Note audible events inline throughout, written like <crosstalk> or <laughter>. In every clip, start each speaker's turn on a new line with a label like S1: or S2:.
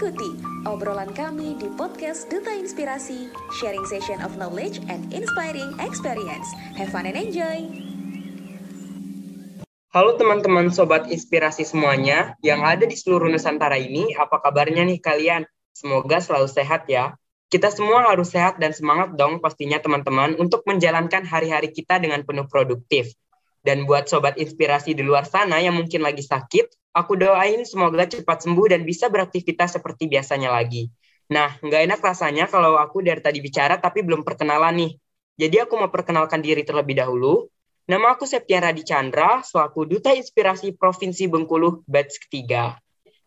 S1: Ikuti obrolan kami di podcast Duta Inspirasi, sharing session of knowledge and inspiring experience. Have fun and enjoy!
S2: Halo teman-teman sobat inspirasi semuanya yang ada di seluruh Nusantara ini, apa kabarnya nih kalian? Semoga selalu sehat ya. Kita semua harus sehat dan semangat dong pastinya teman-teman untuk menjalankan hari-hari kita dengan penuh produktif. Dan buat sobat inspirasi di luar sana yang mungkin lagi sakit, aku doain semoga cepat sembuh dan bisa beraktivitas seperti biasanya lagi. Nah, nggak enak rasanya kalau aku dari tadi bicara tapi belum perkenalan nih. Jadi aku mau perkenalkan diri terlebih dahulu. Nama aku Septian Radi Chandra, selaku Duta Inspirasi Provinsi Bengkulu, batch ketiga.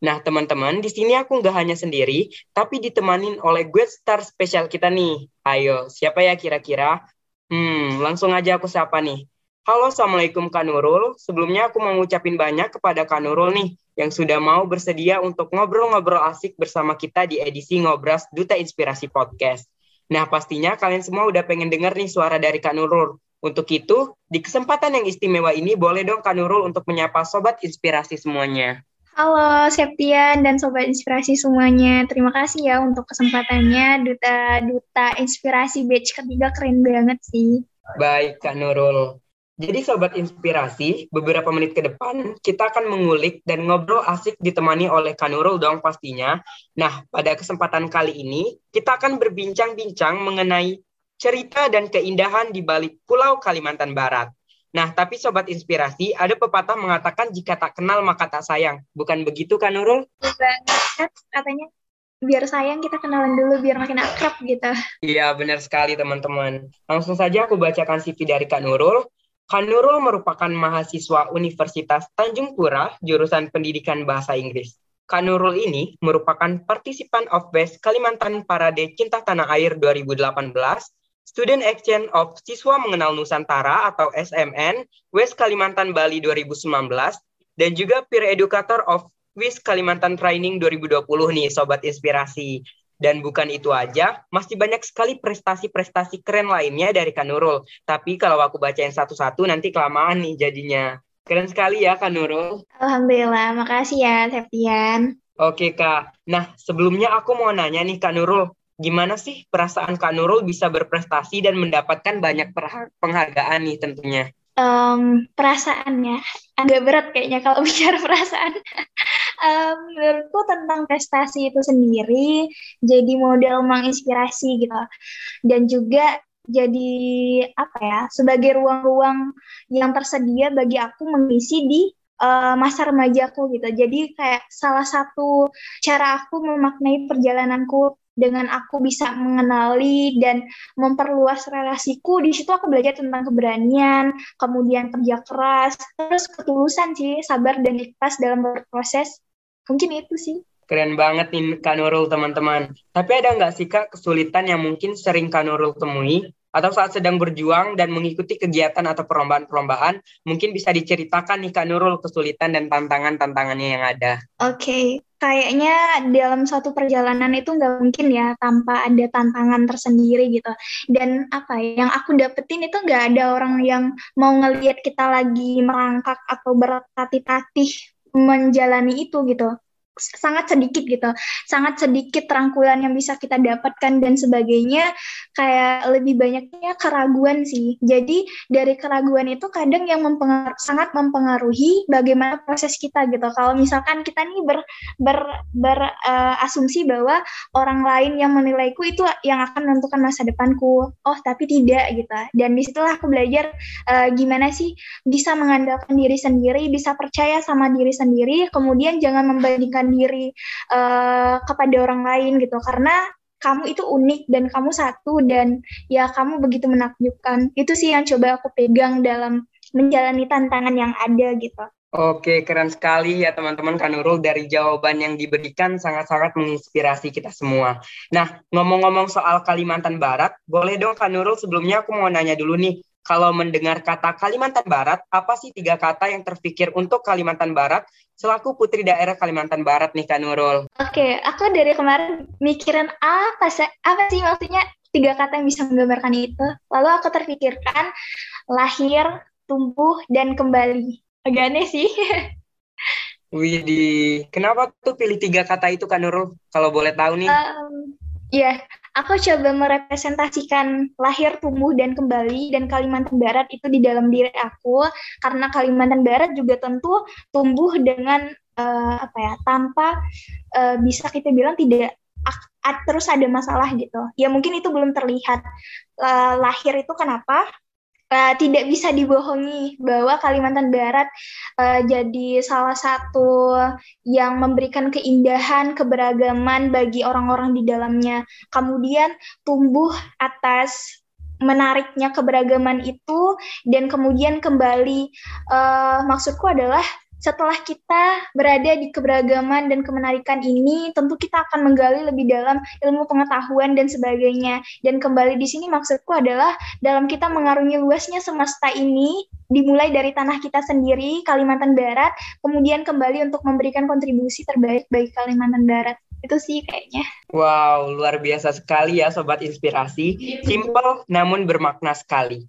S2: Nah, teman-teman, di sini aku nggak hanya sendiri, tapi ditemanin oleh guest star spesial kita nih. Ayo, siapa ya kira-kira? Hmm, langsung aja aku siapa nih. Halo, Assalamualaikum Kak Nurul. Sebelumnya aku mau ngucapin banyak kepada Kak Nurul nih, yang sudah mau bersedia untuk ngobrol-ngobrol asik bersama kita di edisi Ngobras Duta Inspirasi Podcast. Nah, pastinya kalian semua udah pengen denger nih suara dari Kak Nurul. Untuk itu, di kesempatan yang istimewa ini, boleh dong Kak Nurul untuk menyapa Sobat Inspirasi semuanya.
S3: Halo Septian dan Sobat Inspirasi semuanya. Terima kasih ya untuk kesempatannya. Duta Duta Inspirasi Batch ketiga keren banget sih.
S2: Baik Kak Nurul. Jadi Sobat Inspirasi, beberapa menit ke depan kita akan mengulik dan ngobrol asik ditemani oleh Kanurul dong pastinya. Nah, pada kesempatan kali ini kita akan berbincang-bincang mengenai cerita dan keindahan di balik Pulau Kalimantan Barat. Nah, tapi Sobat Inspirasi, ada pepatah mengatakan jika tak kenal maka tak sayang. Bukan begitu kan Nurul?
S3: Banget, katanya biar sayang kita kenalan dulu biar makin akrab gitu.
S2: Iya, benar sekali teman-teman. Langsung saja aku bacakan CV dari Kak Nurul. Kanurul merupakan mahasiswa Universitas Tanjung Pura, jurusan Pendidikan Bahasa Inggris. Kanurul ini merupakan partisipan of Best Kalimantan Parade Cinta Tanah Air 2018, Student Exchange of Siswa Mengenal Nusantara atau SMN West Kalimantan Bali 2019, dan juga Peer Educator of WIS Kalimantan Training 2020 nih Sobat Inspirasi. Dan bukan itu aja, masih banyak sekali prestasi-prestasi keren lainnya dari Kanurul. Tapi kalau aku bacain satu-satu nanti kelamaan nih jadinya. Keren sekali ya Kanurul.
S3: Alhamdulillah, makasih ya Septian.
S2: Oke Kak, nah sebelumnya aku mau nanya nih Kak Nurul, gimana sih perasaan Kak Nurul bisa berprestasi dan mendapatkan banyak penghargaan nih tentunya?
S3: Um, perasaannya agak berat kayaknya kalau <laughs> bicara perasaan um, menurutku tentang prestasi itu sendiri jadi model menginspirasi gitu. Dan juga jadi apa ya sebagai ruang-ruang yang tersedia bagi aku mengisi di uh, masa remajaku gitu. Jadi kayak salah satu cara aku memaknai perjalananku dengan aku bisa mengenali dan memperluas relasiku di situ aku belajar tentang keberanian kemudian kerja keras terus ketulusan sih sabar dan ikhlas dalam berproses mungkin itu sih
S2: Keren banget nih Kak Nurul teman-teman. Tapi ada nggak sih Kak kesulitan yang mungkin sering Kak Nurul temui atau saat sedang berjuang dan mengikuti kegiatan atau perlombaan-perlombaan, mungkin bisa diceritakan nih Kak Nurul kesulitan dan tantangan-tantangannya yang ada.
S3: Oke, okay. kayaknya dalam suatu perjalanan itu nggak mungkin ya tanpa ada tantangan tersendiri gitu. Dan apa ya, yang aku dapetin itu nggak ada orang yang mau ngelihat kita lagi merangkak atau bertatih-tatih menjalani itu gitu sangat sedikit gitu, sangat sedikit rangkulan yang bisa kita dapatkan dan sebagainya, kayak lebih banyaknya keraguan sih. Jadi dari keraguan itu kadang yang mempengaruhi, sangat mempengaruhi bagaimana proses kita gitu. Kalau misalkan kita nih ber, ber, ber uh, asumsi bahwa orang lain yang menilaiku itu yang akan menentukan masa depanku, oh tapi tidak gitu. Dan di situlah aku belajar uh, gimana sih bisa mengandalkan diri sendiri, bisa percaya sama diri sendiri, kemudian jangan membandingkan diri uh, kepada orang lain gitu karena kamu itu unik dan kamu satu dan ya kamu begitu menakjubkan itu sih yang coba aku pegang dalam menjalani tantangan yang ada gitu.
S2: Oke, keren sekali ya teman-teman Kanurul dari jawaban yang diberikan sangat-sangat menginspirasi kita semua. Nah, ngomong-ngomong soal Kalimantan Barat, boleh dong Kanurul sebelumnya aku mau nanya dulu nih, kalau mendengar kata Kalimantan Barat, apa sih tiga kata yang terpikir untuk Kalimantan Barat selaku putri daerah Kalimantan Barat nih Kak Nurul?
S3: Oke, aku dari kemarin mikirin apa sih, apa sih maksudnya tiga kata yang bisa menggambarkan itu. Lalu aku terpikirkan lahir, tumbuh, dan kembali. Agak aneh sih. <laughs>
S2: Widih, kenapa tuh pilih tiga kata itu Kak Nurul? Kalau boleh tahu nih.
S3: Um, ya, aku coba merepresentasikan lahir, tumbuh, dan kembali dan Kalimantan Barat itu di dalam diri aku karena Kalimantan Barat juga tentu tumbuh dengan uh, apa ya tanpa uh, bisa kita bilang tidak terus ada masalah gitu. Ya mungkin itu belum terlihat uh, lahir itu kenapa? Uh, tidak bisa dibohongi bahwa Kalimantan Barat uh, jadi salah satu yang memberikan keindahan, keberagaman bagi orang-orang di dalamnya. Kemudian tumbuh atas menariknya keberagaman itu dan kemudian kembali uh, maksudku adalah setelah kita berada di keberagaman dan kemenarikan ini, tentu kita akan menggali lebih dalam ilmu pengetahuan dan sebagainya. Dan kembali di sini maksudku adalah dalam kita mengarungi luasnya semesta ini, dimulai dari tanah kita sendiri, Kalimantan Barat, kemudian kembali untuk memberikan kontribusi terbaik bagi Kalimantan Barat. Itu sih kayaknya.
S2: Wow, luar biasa sekali ya Sobat Inspirasi. Simple namun bermakna sekali.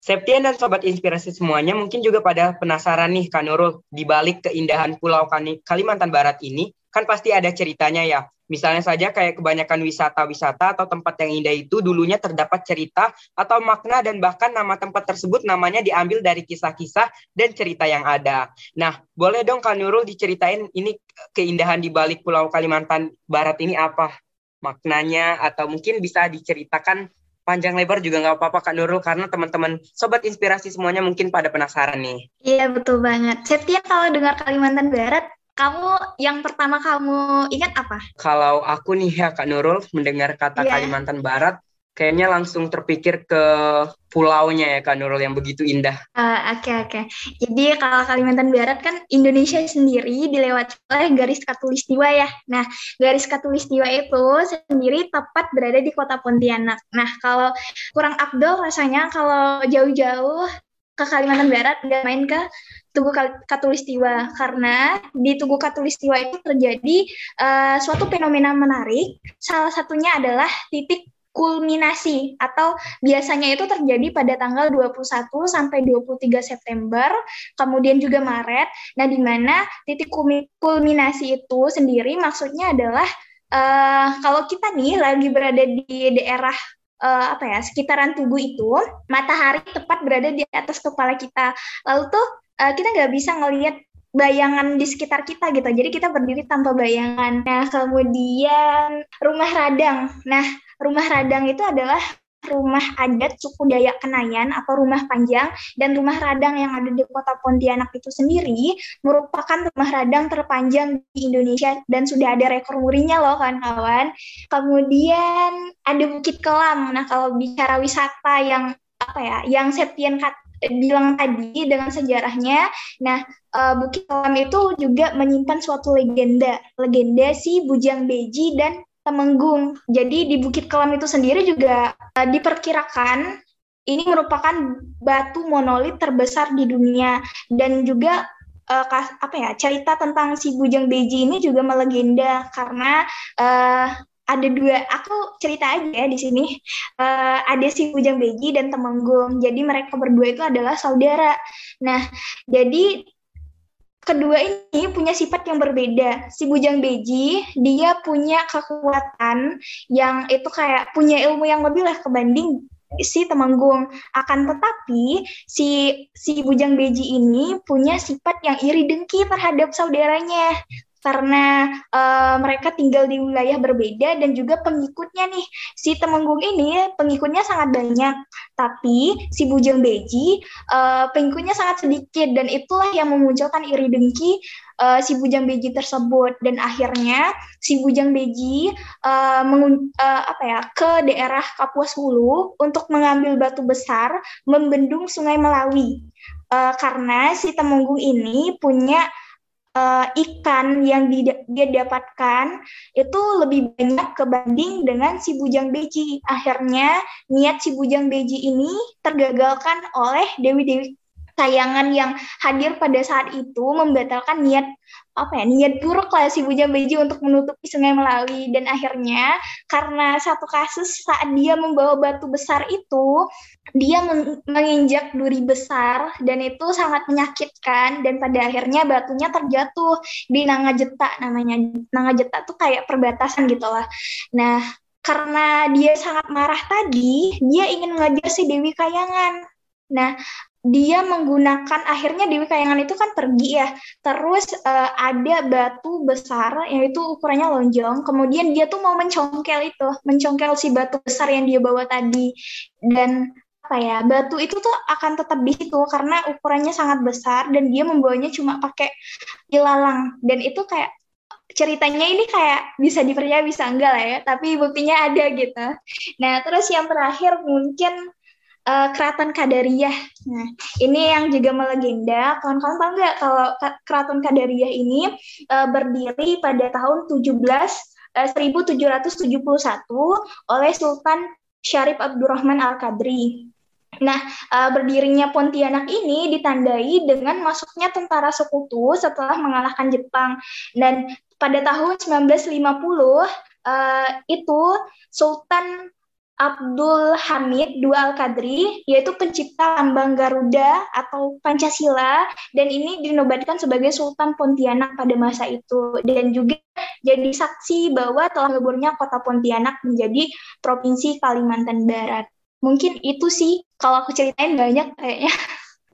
S2: Septian dan Sobat Inspirasi semuanya mungkin juga pada penasaran nih Kak Nurul, di balik keindahan Pulau Kalimantan Barat ini, kan pasti ada ceritanya ya. Misalnya saja kayak kebanyakan wisata-wisata atau tempat yang indah itu dulunya terdapat cerita atau makna dan bahkan nama tempat tersebut namanya diambil dari kisah-kisah dan cerita yang ada. Nah, boleh dong Kak Nurul diceritain ini keindahan di balik Pulau Kalimantan Barat ini apa? Maknanya atau mungkin bisa diceritakan panjang lebar juga nggak apa-apa Kak Nurul karena teman-teman sobat inspirasi semuanya mungkin pada penasaran nih.
S3: Iya betul banget. Setiap kalau dengar Kalimantan Barat, kamu yang pertama kamu ingat apa?
S2: Kalau aku nih ya Kak Nurul mendengar kata yeah. Kalimantan Barat, kayaknya langsung terpikir ke pulaunya ya Kak Nurul yang begitu indah.
S3: Oke uh, oke. Okay, okay. Jadi kalau Kalimantan Barat kan Indonesia sendiri dilewati oleh garis katulistiwa ya. Nah garis katulistiwa itu sendiri tepat berada di kota Pontianak. Nah kalau kurang abdol rasanya kalau jauh-jauh ke Kalimantan Barat nggak main ke Tugu Katulistiwa karena di Tugu Katulistiwa itu terjadi uh, suatu fenomena menarik. Salah satunya adalah titik kulminasi atau biasanya itu terjadi pada tanggal 21 sampai 23 September, kemudian juga Maret. Nah, di mana titik kulminasi itu sendiri maksudnya adalah uh, kalau kita nih lagi berada di daerah uh, apa ya sekitaran tubuh itu, matahari tepat berada di atas kepala kita. Lalu tuh uh, kita nggak bisa ngelihat bayangan di sekitar kita gitu. Jadi kita berdiri tanpa bayangan. Nah, kemudian rumah radang. Nah, rumah radang itu adalah rumah adat suku Dayak Kenayan atau rumah panjang dan rumah radang yang ada di kota Pontianak itu sendiri merupakan rumah radang terpanjang di Indonesia dan sudah ada rekor murinya loh kawan-kawan. Kemudian ada Bukit Kelam. Nah kalau bicara wisata yang apa ya, yang Septian bilang tadi dengan sejarahnya. Nah, uh, Bukit Kelam itu juga menyimpan suatu legenda, legenda si Bujang Beji dan Temenggung. Jadi di Bukit Kelam itu sendiri juga uh, diperkirakan ini merupakan batu monolit terbesar di dunia. Dan juga uh, kas, apa ya cerita tentang si Bujang Beji ini juga melegenda karena uh, ada dua aku cerita aja ya di sini. Uh, ada si Bujang Beji dan Temenggung. Jadi mereka berdua itu adalah saudara. Nah jadi kedua ini punya sifat yang berbeda. Si Bujang Beji dia punya kekuatan yang itu kayak punya ilmu yang lebih lah kebanding si Temenggung. Akan tetapi si si Bujang Beji ini punya sifat yang iri dengki terhadap saudaranya karena uh, mereka tinggal di wilayah berbeda dan juga pengikutnya nih. Si Temenggung ini pengikutnya sangat banyak tapi si Bujang Beji uh, pengikutnya sangat sedikit dan itulah yang memunculkan iri dengki uh, si Bujang Beji tersebut. Dan akhirnya si Bujang Beji uh, mengun uh, apa ya ke daerah Kapuas Hulu untuk mengambil batu besar membendung Sungai Melawi. Uh, karena si Temenggung ini punya uh, ikan yang di, dia dapatkan itu lebih banyak kebanding dengan si bujang beji. Akhirnya niat si bujang beji ini tergagalkan oleh dewi-dewi tayangan yang hadir pada saat itu membatalkan niat apa ya niat buruk lah si Bujang Beji untuk menutupi Sungai Melawi dan akhirnya karena satu kasus saat dia membawa batu besar itu dia menginjak duri besar dan itu sangat menyakitkan dan pada akhirnya batunya terjatuh di Nangajeta namanya Nangajeta tuh kayak perbatasan gitu lah nah karena dia sangat marah tadi dia ingin mengajar si Dewi Kayangan Nah, dia menggunakan akhirnya Dewi Kayangan itu kan pergi ya. Terus uh, ada batu besar yaitu ukurannya lonjong. Kemudian dia tuh mau mencongkel itu, mencongkel si batu besar yang dia bawa tadi. Dan apa ya batu itu tuh akan tetap di situ karena ukurannya sangat besar dan dia membawanya cuma pakai ilalang dan itu kayak ceritanya ini kayak bisa dipercaya bisa enggak lah ya tapi buktinya ada gitu nah terus yang terakhir mungkin uh, Keraton Kadariyah. Nah, ini yang juga melegenda. Kawan-kawan tahu nggak kalau Keraton Kadariyah ini uh, berdiri pada tahun 17 uh, 1771 oleh Sultan Syarif Abdurrahman Al-Qadri. Nah, uh, berdirinya Pontianak ini ditandai dengan masuknya tentara sekutu setelah mengalahkan Jepang. Dan pada tahun 1950 uh, itu Sultan Abdul Hamid Dua Al-Qadri, yaitu pencipta lambang Garuda atau Pancasila, dan ini dinobatkan sebagai Sultan Pontianak pada masa itu, dan juga jadi saksi bahwa telah leburnya kota Pontianak menjadi Provinsi Kalimantan Barat. Mungkin itu sih, kalau aku ceritain banyak kayaknya.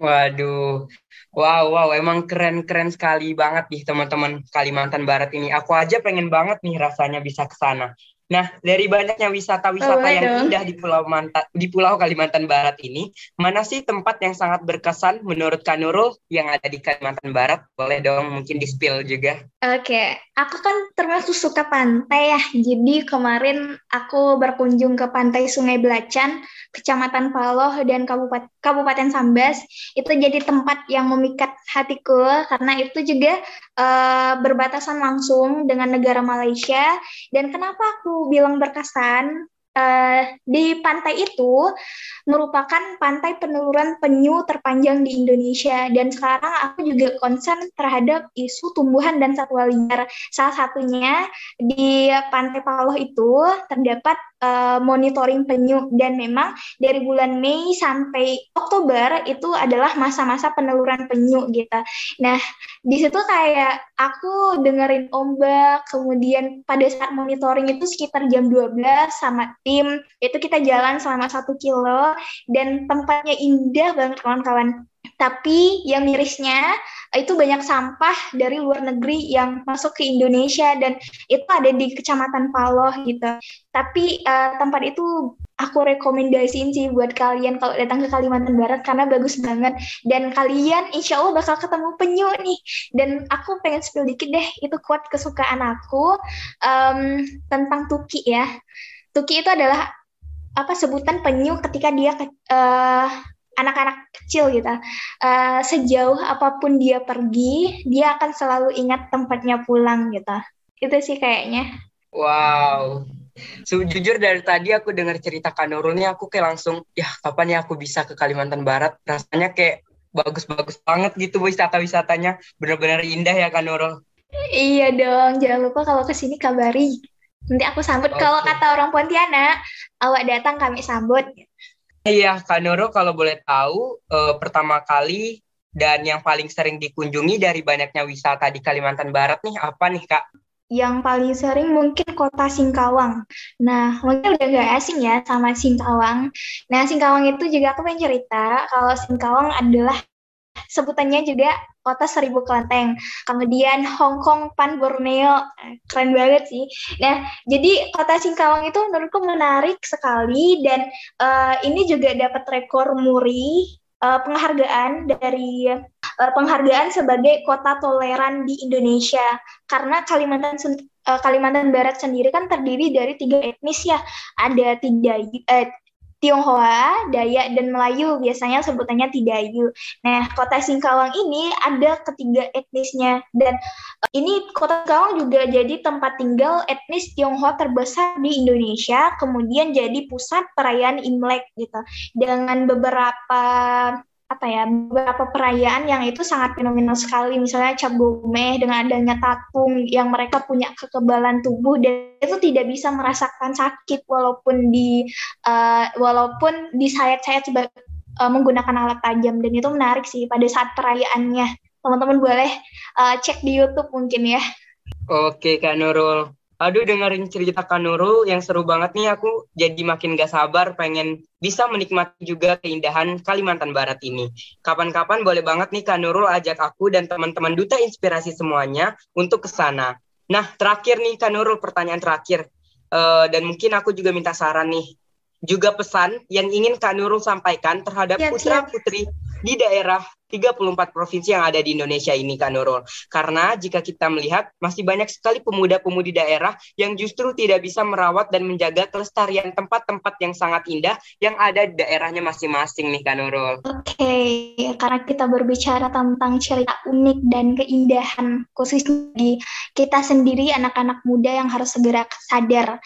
S2: Waduh, wow, wow, emang keren-keren sekali banget nih teman-teman Kalimantan Barat ini. Aku aja pengen banget nih rasanya bisa ke sana. Nah, dari banyaknya wisata-wisata yang dong. indah di Pulau Manta, di Pulau Kalimantan Barat ini, mana sih tempat yang sangat berkesan menurut Kanurul yang ada di Kalimantan Barat? Boleh dong mungkin di-spill juga.
S3: Oke, okay. aku kan termasuk suka pantai ya. Jadi kemarin aku berkunjung ke pantai Sungai Belacan, Kecamatan Paloh dan Kabupaten Kabupaten Sambas. Itu jadi tempat yang memikat hatiku karena itu juga uh, berbatasan langsung dengan negara Malaysia. Dan kenapa aku bilang berkesan uh, di pantai itu merupakan pantai peneluran penyu terpanjang di Indonesia dan sekarang aku juga concern terhadap isu tumbuhan dan satwa liar. Salah satunya di Pantai Paloh itu terdapat uh, monitoring penyu dan memang dari bulan Mei sampai Oktober itu adalah masa-masa peneluran penyu gitu. Nah, di situ kayak aku dengerin ombak, kemudian pada saat monitoring itu sekitar jam 12 sama tim itu kita jalan selama satu kilo dan tempatnya indah banget kawan-kawan tapi yang mirisnya itu banyak sampah dari luar negeri yang masuk ke Indonesia dan itu ada di Kecamatan Paloh gitu. Tapi uh, tempat itu aku rekomendasiin sih buat kalian kalau datang ke Kalimantan Barat karena bagus banget. Dan kalian insya Allah bakal ketemu penyu nih. Dan aku pengen spill dikit deh itu kuat kesukaan aku um, tentang Tuki ya. Tuki itu adalah apa sebutan penyu ketika dia uh, anak-anak kecil gitu. Uh, sejauh apa pun dia pergi, dia akan selalu ingat tempatnya pulang gitu. Itu sih kayaknya.
S2: Wow. Sejujur dari tadi aku dengar cerita Kanurulnya, aku kayak langsung, ya kapan ya aku bisa ke Kalimantan Barat? Rasanya kayak bagus-bagus banget gitu wisata-wisatanya. Benar-benar indah ya Kanurul.
S3: Iya dong, jangan lupa kalau ke sini kabari. Nanti aku sambut. Okay. Kalau kata orang Pontianak, awak datang kami sambut.
S2: Iya, Kak Noro kalau boleh tahu, eh, pertama kali dan yang paling sering dikunjungi dari banyaknya wisata di Kalimantan Barat nih, apa nih Kak?
S3: Yang paling sering mungkin kota Singkawang. Nah, mungkin udah gak asing ya sama Singkawang. Nah, Singkawang itu juga aku pengen cerita kalau Singkawang adalah sebutannya juga kota seribu kelenteng. Kemudian Hong Kong, Pan Borneo, keren banget sih. Nah, jadi kota Singkawang itu menurutku menarik sekali dan uh, ini juga dapat rekor muri uh, penghargaan dari uh, penghargaan sebagai kota toleran di Indonesia karena Kalimantan Kalimantan Barat sendiri kan terdiri dari tiga etnis ya ada tiga uh, Tionghoa, Dayak, dan Melayu biasanya sebutannya Tidayu. Nah, kota Singkawang ini ada ketiga etnisnya dan eh, ini kota Singkawang juga jadi tempat tinggal etnis Tionghoa terbesar di Indonesia, kemudian jadi pusat perayaan Imlek gitu. Dengan beberapa apa ya beberapa perayaan yang itu sangat fenomenal sekali. Misalnya cap gomeh dengan adanya tatung yang mereka punya kekebalan tubuh dan itu tidak bisa merasakan sakit walaupun di uh, walaupun disayat-sayat uh, menggunakan alat tajam. Dan itu menarik sih pada saat perayaannya. Teman-teman boleh uh, cek di YouTube mungkin ya.
S2: Oke Kak Nurul Aduh dengerin cerita Kak Nurul yang seru banget nih aku jadi makin gak sabar pengen bisa menikmati juga keindahan Kalimantan Barat ini. Kapan-kapan boleh banget nih Kak Nurul ajak aku dan teman-teman Duta Inspirasi semuanya untuk ke sana. Nah terakhir nih Kak Nurul pertanyaan terakhir uh, dan mungkin aku juga minta saran nih. Juga pesan yang ingin Kak Nurul sampaikan terhadap putra-putri di daerah 34 provinsi yang ada di Indonesia ini Kak Nurul. Karena jika kita melihat masih banyak sekali pemuda-pemudi daerah yang justru tidak bisa merawat dan menjaga kelestarian tempat-tempat yang sangat indah yang ada di daerahnya masing-masing nih Kak Nurul.
S3: Oke, okay. karena kita berbicara tentang cerita unik dan keindahan khususnya di kita sendiri anak-anak muda yang harus segera sadar.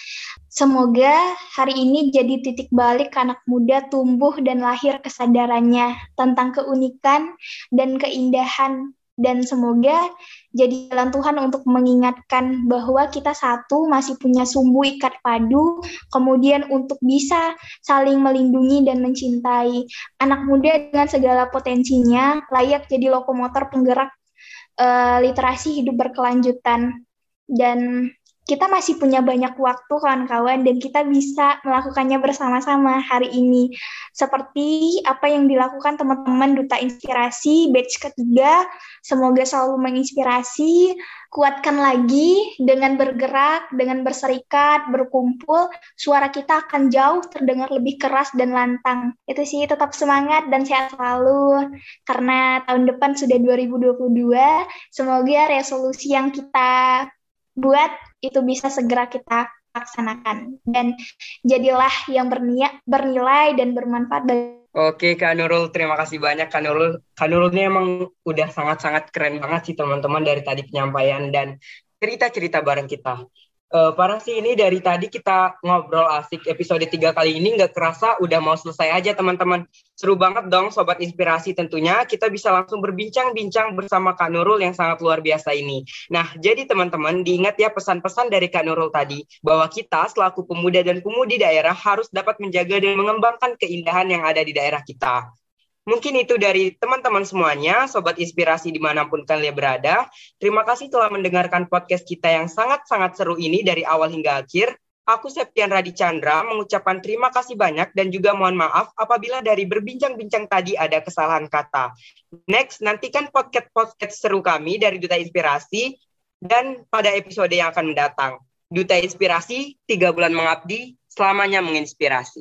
S3: Semoga hari ini jadi titik balik anak muda tumbuh dan lahir kesadarannya tentang keunikan dan keindahan dan semoga jadi jalan Tuhan untuk mengingatkan bahwa kita satu masih punya sumbu ikat padu, kemudian untuk bisa saling melindungi dan mencintai anak muda dengan segala potensinya, layak jadi lokomotor penggerak uh, literasi hidup berkelanjutan. Dan kita masih punya banyak waktu kawan-kawan dan kita bisa melakukannya bersama-sama hari ini. Seperti apa yang dilakukan teman-teman Duta Inspirasi batch ketiga, semoga selalu menginspirasi, kuatkan lagi dengan bergerak, dengan berserikat, berkumpul, suara kita akan jauh terdengar lebih keras dan lantang. Itu sih tetap semangat dan sehat selalu karena tahun depan sudah 2022. Semoga resolusi yang kita buat itu bisa segera kita laksanakan dan jadilah yang berniat bernilai dan bermanfaat bagi
S2: Oke Kak Nurul, terima kasih banyak Kak Nurul. Kak Nurul ini emang udah sangat-sangat keren banget sih teman-teman dari tadi penyampaian dan cerita-cerita bareng kita. Uh, para sih ini dari tadi kita ngobrol asik episode 3 kali ini nggak kerasa udah mau selesai aja teman-teman. Seru banget dong Sobat Inspirasi tentunya kita bisa langsung berbincang-bincang bersama Kak Nurul yang sangat luar biasa ini. Nah jadi teman-teman diingat ya pesan-pesan dari Kak Nurul tadi bahwa kita selaku pemuda dan pemudi daerah harus dapat menjaga dan mengembangkan keindahan yang ada di daerah kita. Mungkin itu dari teman-teman semuanya, Sobat Inspirasi di mana pun kalian berada. Terima kasih telah mendengarkan podcast kita yang sangat-sangat seru ini dari awal hingga akhir. Aku Septian Radi Chandra mengucapkan terima kasih banyak dan juga mohon maaf apabila dari berbincang-bincang tadi ada kesalahan kata. Next, nantikan podcast-podcast seru kami dari Duta Inspirasi dan pada episode yang akan mendatang. Duta Inspirasi, tiga bulan mengabdi, selamanya menginspirasi.